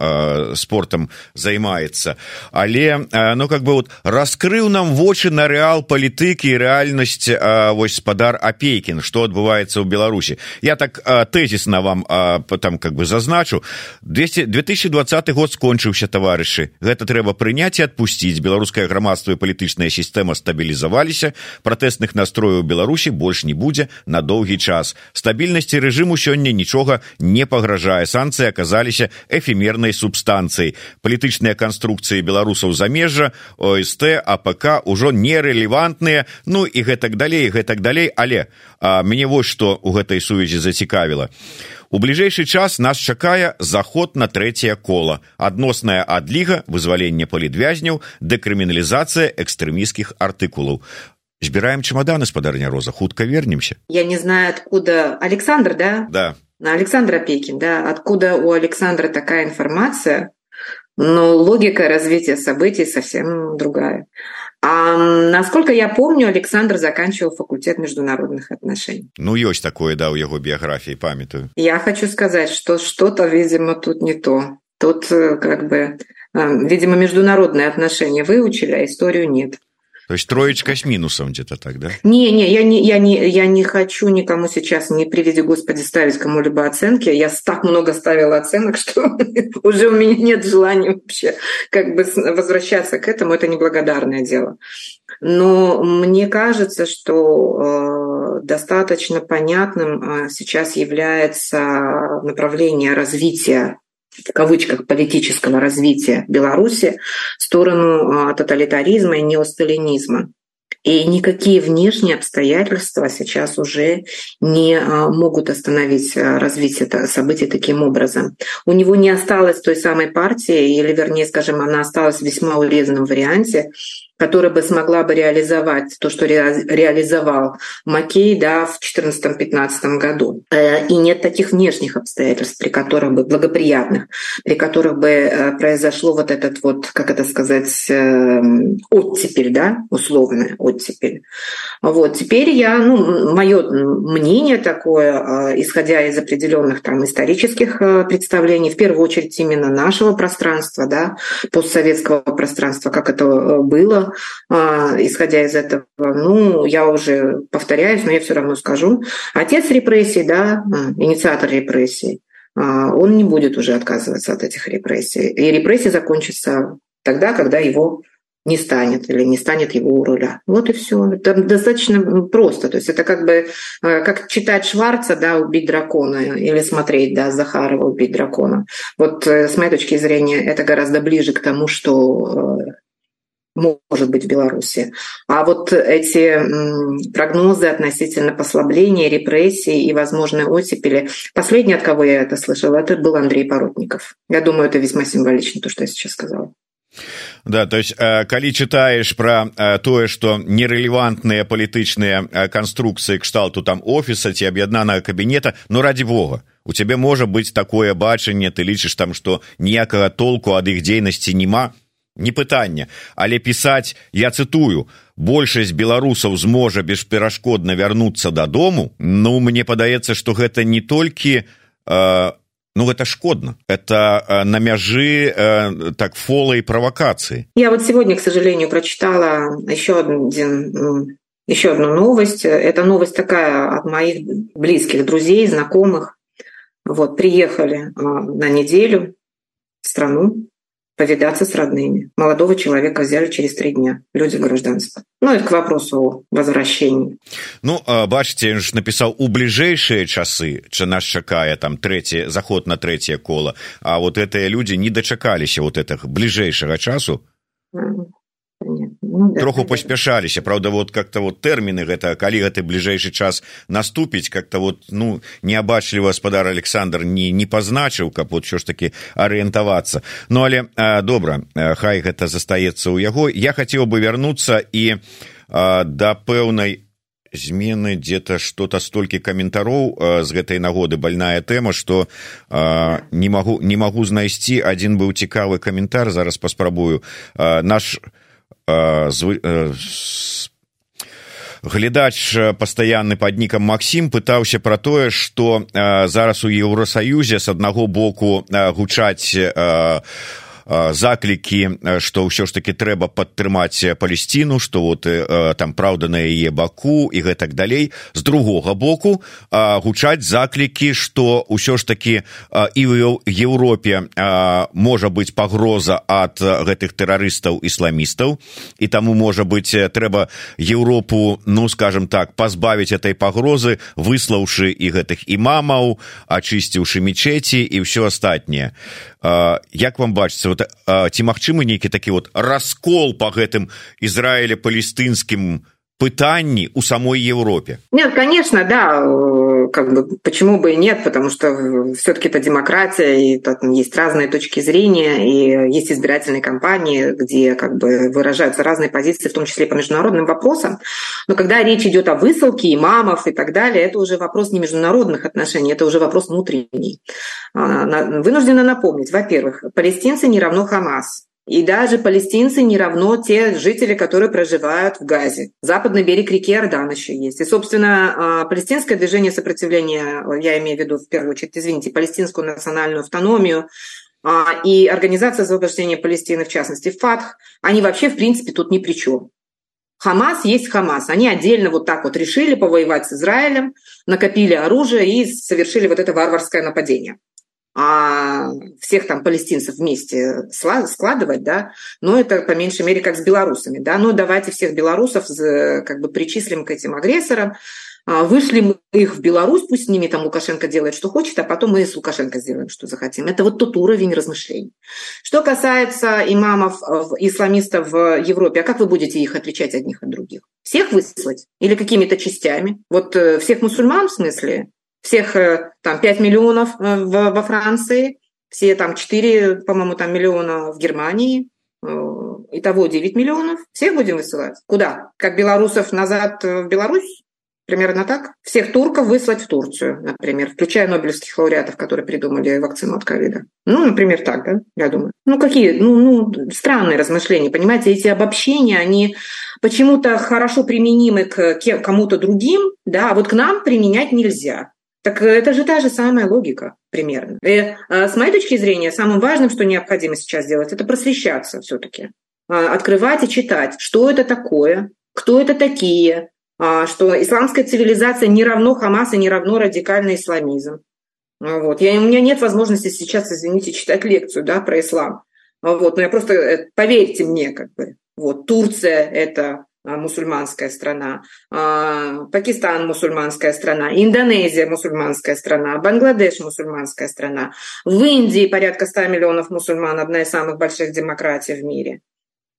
Speaker 1: спортам займаецца. Але ну как бы вот раскрыў нам вочы на рэал палітыкі рэальнасць вось спадар апейкін што адбываецца ў беларусі. Я так тэзісна вам там как бы зазначу. 200 2020 год скончыўся таварышы. Гэта трэба прыняць і адпусціць. Беларускае грамадства і палітычная сістэма стабілізаваліся пратэсных настрояў беларусі больш не будзе на доўгі час. Стабільнасці рэжыму сёння нічога не пагражае. Санкцыі аказаліся эфемернай субстанцыяй. Палітычныя канструкцыі беларусаў замежжа ост апк ужо нерэлевантныя. Ну і гэтак далей гэтак далей. Але а, мяне вось што ў гэтай сувязі зацікавіла У бліжэйшы час нас чакае заход на трэцяе кола, адносная адліга, вызваленне палітвязняў, дэкрыміналізацыя экстрэміскіх артыкулаў. Збіраем чемоданы спадарня роза хутка вернемся
Speaker 2: я не знаю откуда александр да
Speaker 1: да
Speaker 2: на александра пекин да откуда у александра такая информация Но логика развития событий совсем другая А насколько я помню, Александр заканчивал факультет международных отношений.
Speaker 1: Ну, есть такое, да, у его биографии, памятую.
Speaker 2: Я хочу сказать, что что-то, видимо, тут не то. Тут э, как бы, э, видимо, международные отношения выучили, а историю нет.
Speaker 1: То есть троечка с минусом где-то так, да?
Speaker 2: Не, не, я не, я не, я не хочу никому сейчас, не приведи Господи, ставить кому-либо оценки. Я так много ставила оценок, [LAUGHS] что уже у меня нет желания вообще как бы возвращаться к этому. Это неблагодарное дело. Но мне кажется, что э, достаточно понятным э, сейчас является направление развития в кавычках политического развития Беларуси в сторону а, тоталитаризма и неосталинизма. И никакие внешние обстоятельства сейчас уже не а, могут остановить а, развитие событий таким образом. У него не осталось той самой партии, или вернее, скажем, она осталась в весьма урезанном варианте, которая бы смогла бы реализовать то, что реализовал Маккей да, в 2014-2015 году. Э, и нет таких внешних обстоятельств, при которых бы благоприятных, при которых бы э, произошло вот этот вот, как это сказать, эм, оттепель, да, условная оттепель. Вот. Теперь я, ну, мое мнение такое, э, исходя из определенных там исторических представлений, в первую очередь именно нашего пространства, да, постсоветского пространства, как это было, а, исходя из этого, ну, я уже повторяюсь, но я все равно скажу. Отец репрессий, да, а, инициатор репрессий, а, он не будет уже отказываться от этих репрессий. И репрессии закончатся тогда, когда его не станет или не станет его у руля. Вот и все. Это достаточно просто. То есть это как бы как читать Шварца, да, убить дракона, или смотреть, да, Захарова убить дракона. Вот э, с моей точки зрения это гораздо ближе к тому, что э, может быть в Беларуси. А вот эти прогнозы относительно послабления, репрессий и возможной оттепели, последний, от кого я это слышала, это был Андрей Поротников. Я думаю, это весьма символично, то, что я сейчас сказала.
Speaker 1: Да, то есть э, калі чытаеш пра э, тое што нерэлевантныя палітычныя э, канструкцыі кшталту там офіса ці аб'яднанага кабінета ну ради бога у цябе можа быць такое бачанне ты лічыш там што ніякага толку ад іх дзейнасці няма не пытанне але пісаць я цытую большасць беларусаў зможа бесперашкодна вярнуцца дадому ну мне падаецца што гэта не толькі э, ну гэта шкодна. Это э, на мяжы э, так фола и провокации
Speaker 2: я вот сегодня к сожалению прочитала еще один еще одну новость. Это новость такая от моих близких друзей знакомых. Вот приехали э, на неделю в страну повидаться с родными. Молодого человека взяли через три дня. Люди гражданства. Ну, это к вопросу о возвращении.
Speaker 1: Ну, бачите, ж написал у ближайшие часы, что нас чакая там третий, заход на третье коло, а вот эти люди не дочакались вот этого ближайшего часу. Ну, да, троху да, паспяшаліся Праўда вот как-то вот тэрміны гэта калі гэты бліжэйшы час наступіць как-то вот ну неабачліва гаспадар Александр не не пазначыў каб вот що ж таки арыентавацца. Ну але а, добра хай гэта застаецца ў яго. Я хацеў бы вярнуцца і а, да пэўнай змены где-то что-то столькі каментароў з гэтай нагоды. Больная тэма что не могу не могу знайсці. Один быў цікавы каментар зараз паспрабую. Наш глядач пастаянны пад нікам Масім пытаўся пра тое што зараз у еўросаюзе з аднаго боку гучаць заклікі што ўсё ж таки трэба падтрымаць палесціну што вот там праўда на яе баку і гэтак далей. З другога боку гучаць заклікі што ўсё ж таки і ў Еўропе можа быць пагроза ад гэтых тэрарыстаў ісламістаў. І таму можа быць трэба Еўропу ну скажем так пазбавіць этой пагрозы выслаўшы і гэтых імамаў ачысціўшы мечеці і ўсё астатняе. Як вам бачыцца вот ці магчымы нейкі такі вот раскол по гэтым ізраіля палестынскім пытанні у самой Европе?
Speaker 2: Нет, конечно, да, как бы почему бы и нет, потому что все-таки это демократия, и там есть разные точки зрения, и есть избирательные кампании, где как бы выражаются разные позиции, в том числе по международным вопросам. Но когда речь идет о высылке имамов и так далее, это уже вопрос не международных отношений, это уже вопрос внутренний. А, вынуждена напомнить, во-первых, палестинцы не равно Хамас. И даже палестинцы не равно те жители, которые проживают в Газе. Западный берег реки Иордан еще есть. И, собственно, а, палестинское движение сопротивления, я имею в виду в первую очередь, извините, палестинскую национальную автономию, а, и Организация освобождения Палестины, в частности, ФАТХ, они вообще, в принципе, тут ни при чем. Хамас есть Хамас. Они отдельно вот так вот решили повоевать с Израилем, накопили оружие и совершили вот это варварское нападение а всех там палестинцев вместе складывать, да, но это по меньшей мере как с белорусами, да, ну давайте всех белорусов как бы причислим к этим агрессорам, а, вышли мы их в Беларусь, пусть с ними там Лукашенко делает, что хочет, а потом мы с Лукашенко сделаем, что захотим. Это вот тот уровень размышлений. Что касается имамов, исламистов в Европе, а как вы будете их отличать одних от других? Всех выслать? Или какими-то частями? Вот э, всех мусульман в смысле? Всех э, там 5 миллионов э, во Франции, все там 4, по-моему, там миллиона в Германии, э, итого 9 миллионов. Всех будем высылать? Куда? Как белорусов назад в Беларусь? Примерно так. Всех турков выслать в Турцию, например, включая нобелевских лауреатов, которые придумали вакцину от ковида. Ну, например, так, да, я думаю. Ну, какие, ну, ну, странные размышления, понимаете, эти обобщения, они почему-то хорошо применимы к кому-то другим, да, а вот к нам применять нельзя. Так это же та же самая логика примерно. И а, с моей точки зрения, самым важным, что необходимо сейчас делать, это просвещаться все-таки. А, открывать и читать, что это такое, кто это такие, а, что исламская цивилизация не равно Хамас и не равно радикальный исламизм. Вот. Я, у меня нет возможности сейчас, извините, читать лекцию да, про ислам. Вот. Но я просто, э, поверьте мне, как бы, вот, Турция – это мусульманская страна, а, Пакистан мусульманская страна, Индонезия мусульманская страна, Бангладеш мусульманская страна. В Индии порядка 100 миллионов мусульман, одна из самых больших демократий в мире.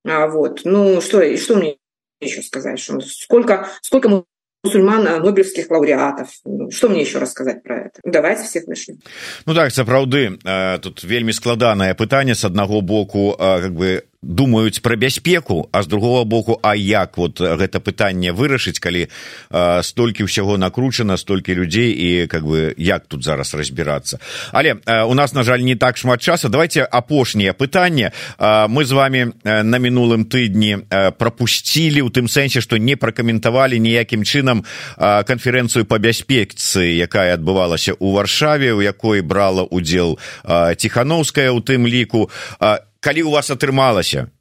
Speaker 2: А, вот. Ну, что, что мне еще сказать? Сколько, сколько мусульман нобелевских лауреатов ну, что мне еще рассказать про это давайте всех вышлем
Speaker 1: ну так сапраўды тут вельмі складанае пытанне с аднаго боку как бы думаюць пра бяспеку а з другого боку а як вот гэта пытанне вырашыць калі э, столькі ўсяго накручана столькі людзей і как бы як тут зараз разбірацца. Але э, у нас на жаль не так шмат часа давайте апошняе пытанне. Э, мы з вами э, на мінулым тыдні э, пропусцілі у тым сэнсе что не пракаментавалі ніякім чынам э, канферэнцыю по бяспекцы якая адбывалася у варшаве у якой брала удзел э, тихохановская у тым ліку. Э, калі у вас атрымалася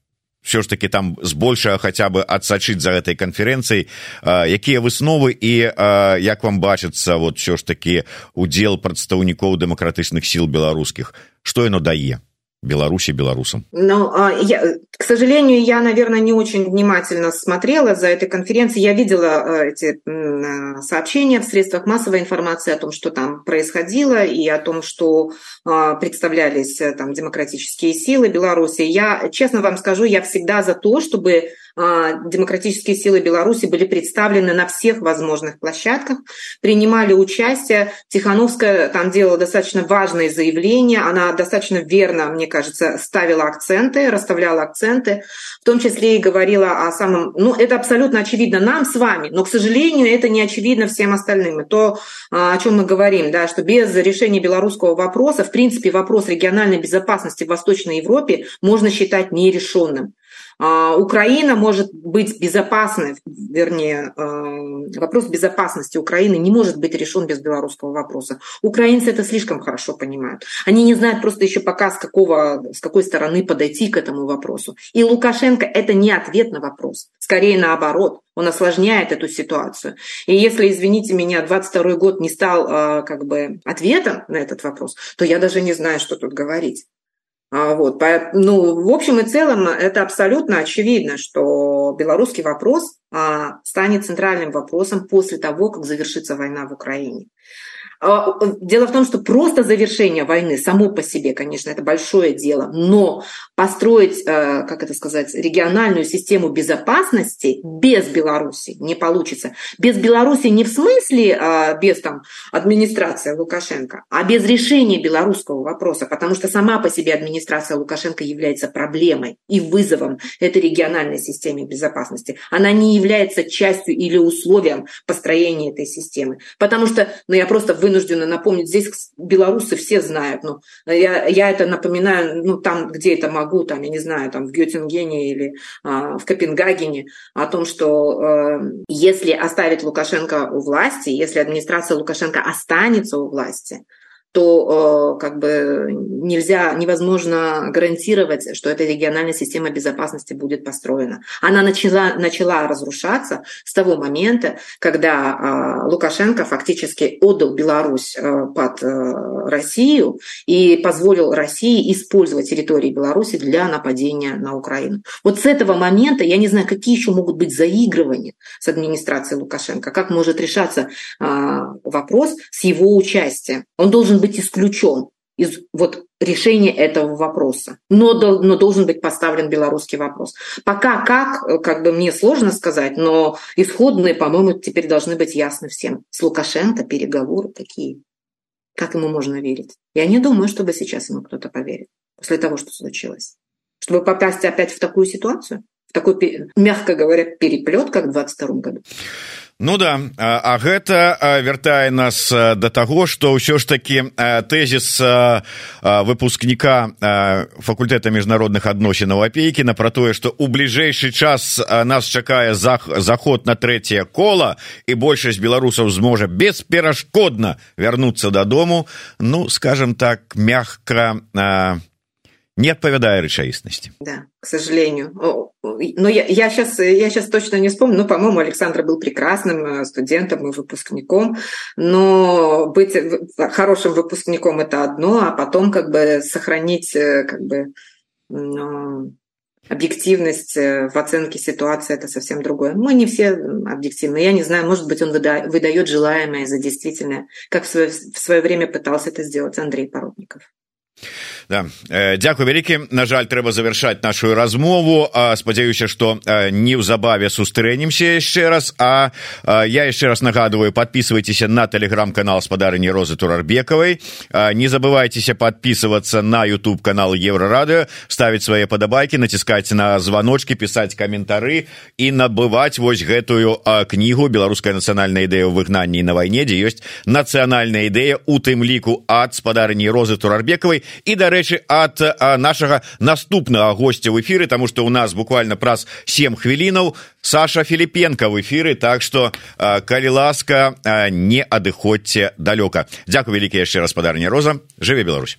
Speaker 1: все ж таки там збольшага хаця бы адсачыць за гэтай канферэнцыяй якія высновы і а, як вам бачыцца вот все ж таки удзел прадстаўнікоў дэмакратычных сіл беларускіх? Что яно дае Беларуси белорусам?
Speaker 2: Ну, а, я, к сожалению, я, наверное, не очень внимательно смотрела за этой конференцией. Я видела э, эти э, сообщения в средствах массовой информации о том, что там происходило, и о том, что а, представлялись э, там демократические силы Беларуси. Я, честно вам скажу, я всегда за то, чтобы демократические силы Беларуси были представлены на всех возможных площадках, принимали участие. Тихановская там делала достаточно важные заявления, она достаточно верно, мне кажется, ставила акценты, расставляла акценты, в том числе и говорила о самом... Ну, это абсолютно очевидно нам с вами, но, к сожалению, это не очевидно всем остальным. То, а, о чем мы говорим, да, что без решения белорусского вопроса, в принципе, вопрос региональной безопасности в Восточной Европе можно считать нерешенным. А, Украина может быть безопасной, вернее, э, вопрос безопасности Украины не может быть решен без белорусского вопроса. Украинцы это слишком хорошо понимают. Они не знают просто еще пока с, какого, с какой стороны подойти к этому вопросу. И Лукашенко это не ответ на вопрос, скорее наоборот. Он осложняет эту ситуацию. И если, извините меня, 22 год не стал э, как бы ответом на этот вопрос, то я даже не знаю, что тут говорить. А, вот, ну, в общем и целом, это абсолютно очевидно, что белорусский вопрос а, станет центральным вопросом после того, как завершится война в Украине. А, дело в том, что просто завершение войны само по себе, конечно, это большое дело, но построить, э, как это сказать, региональную систему безопасности без Беларуси не получится. Без Беларуси не в смысле а, без там, администрации Лукашенко, а без решения белорусского вопроса, потому что сама по себе администрация Лукашенко является проблемой и вызовом этой региональной системе безопасности. Она не является частью или условием построения этой системы. Потому что, ну я просто вынуждена вынуждена напомнить, здесь белорусы все знают, но я, я это напоминаю, ну, там, где это могу, там, я не знаю, там, в Геттингене или а, в Копенгагене, о том, что э, если оставить Лукашенко у власти, если администрация Лукашенко останется у власти, то как бы нельзя, невозможно гарантировать, что эта региональная система безопасности будет построена. Она начала, начала разрушаться с того момента, когда Лукашенко фактически отдал Беларусь под Россию и позволил России использовать территории Беларуси для нападения на Украину. Вот с этого момента я не знаю, какие еще могут быть заигрывания с администрацией Лукашенко, как может решаться вопрос с его участием. Он должен быть исключен из вот решения этого вопроса. Но, но должен быть поставлен белорусский вопрос. Пока как, как бы мне сложно сказать, но исходные, по-моему, теперь должны быть ясны всем. С Лукашенко переговоры такие. Как ему можно верить? Я не думаю, чтобы сейчас ему кто-то поверит после того, что случилось. Чтобы попасть опять в такую ситуацию, в такой, мягко говоря, переплет, как в 2022 году.
Speaker 1: Ну да а гэта вяртае нас да таго што ўсё ж такі тэзіс выпускніка факультэта міжнародных адносінаў апейкіна пра тое што ў бліжэйшы час нас чакае заход на трэцяе кола і большасць беларусаў зможа бесперашкодна вярнуцца дадому ну скажем так мягка не отповедая рэчаіснасці
Speaker 2: да к сожалению. Но я, я сейчас я сейчас точно не вспомню. Ну по-моему александр был прекрасным э, студентом и выпускником. Но быть хорошим выпускником это одно а потом как бы сохранить э, как бы ну, объективность э, в оценке ситуации это совсем другое. Мы не все объективны. Я не знаю может быть он выдает желаемое за действительное как в свое, в свое время пытался это сделать андрей породников
Speaker 1: да. Э, дзякуй вялікі на жаль трэба завершаць нашу размову. Спадзяюся что э, неўзабаве сустрэнемся яшчэ раз. А я яшчэ раз нагадываю подписывайтеся на телеграм-канал спадарыні розы турарбекавай. Не забывайтеся подписываться на youtube канал еврорады ставить свае падабайки націскаць на звоночки писать каментары і набываць вось гэтую кнігу беларуская нацыянальная ідэя ў выгнанні на вайне дзе ёсць нацыянальная ідэя у тым ліку ад спадарыні розы турарбекавай. І дарэчы ад нашага наступнага гостця в эфиры тому что у нас буквально праз 7 хвілінаў саша філіпенко в эфиры так что калі ласка не адыходзьце далёка дзякую вялікі яшчэ распадарня роза. Жыве Беларусь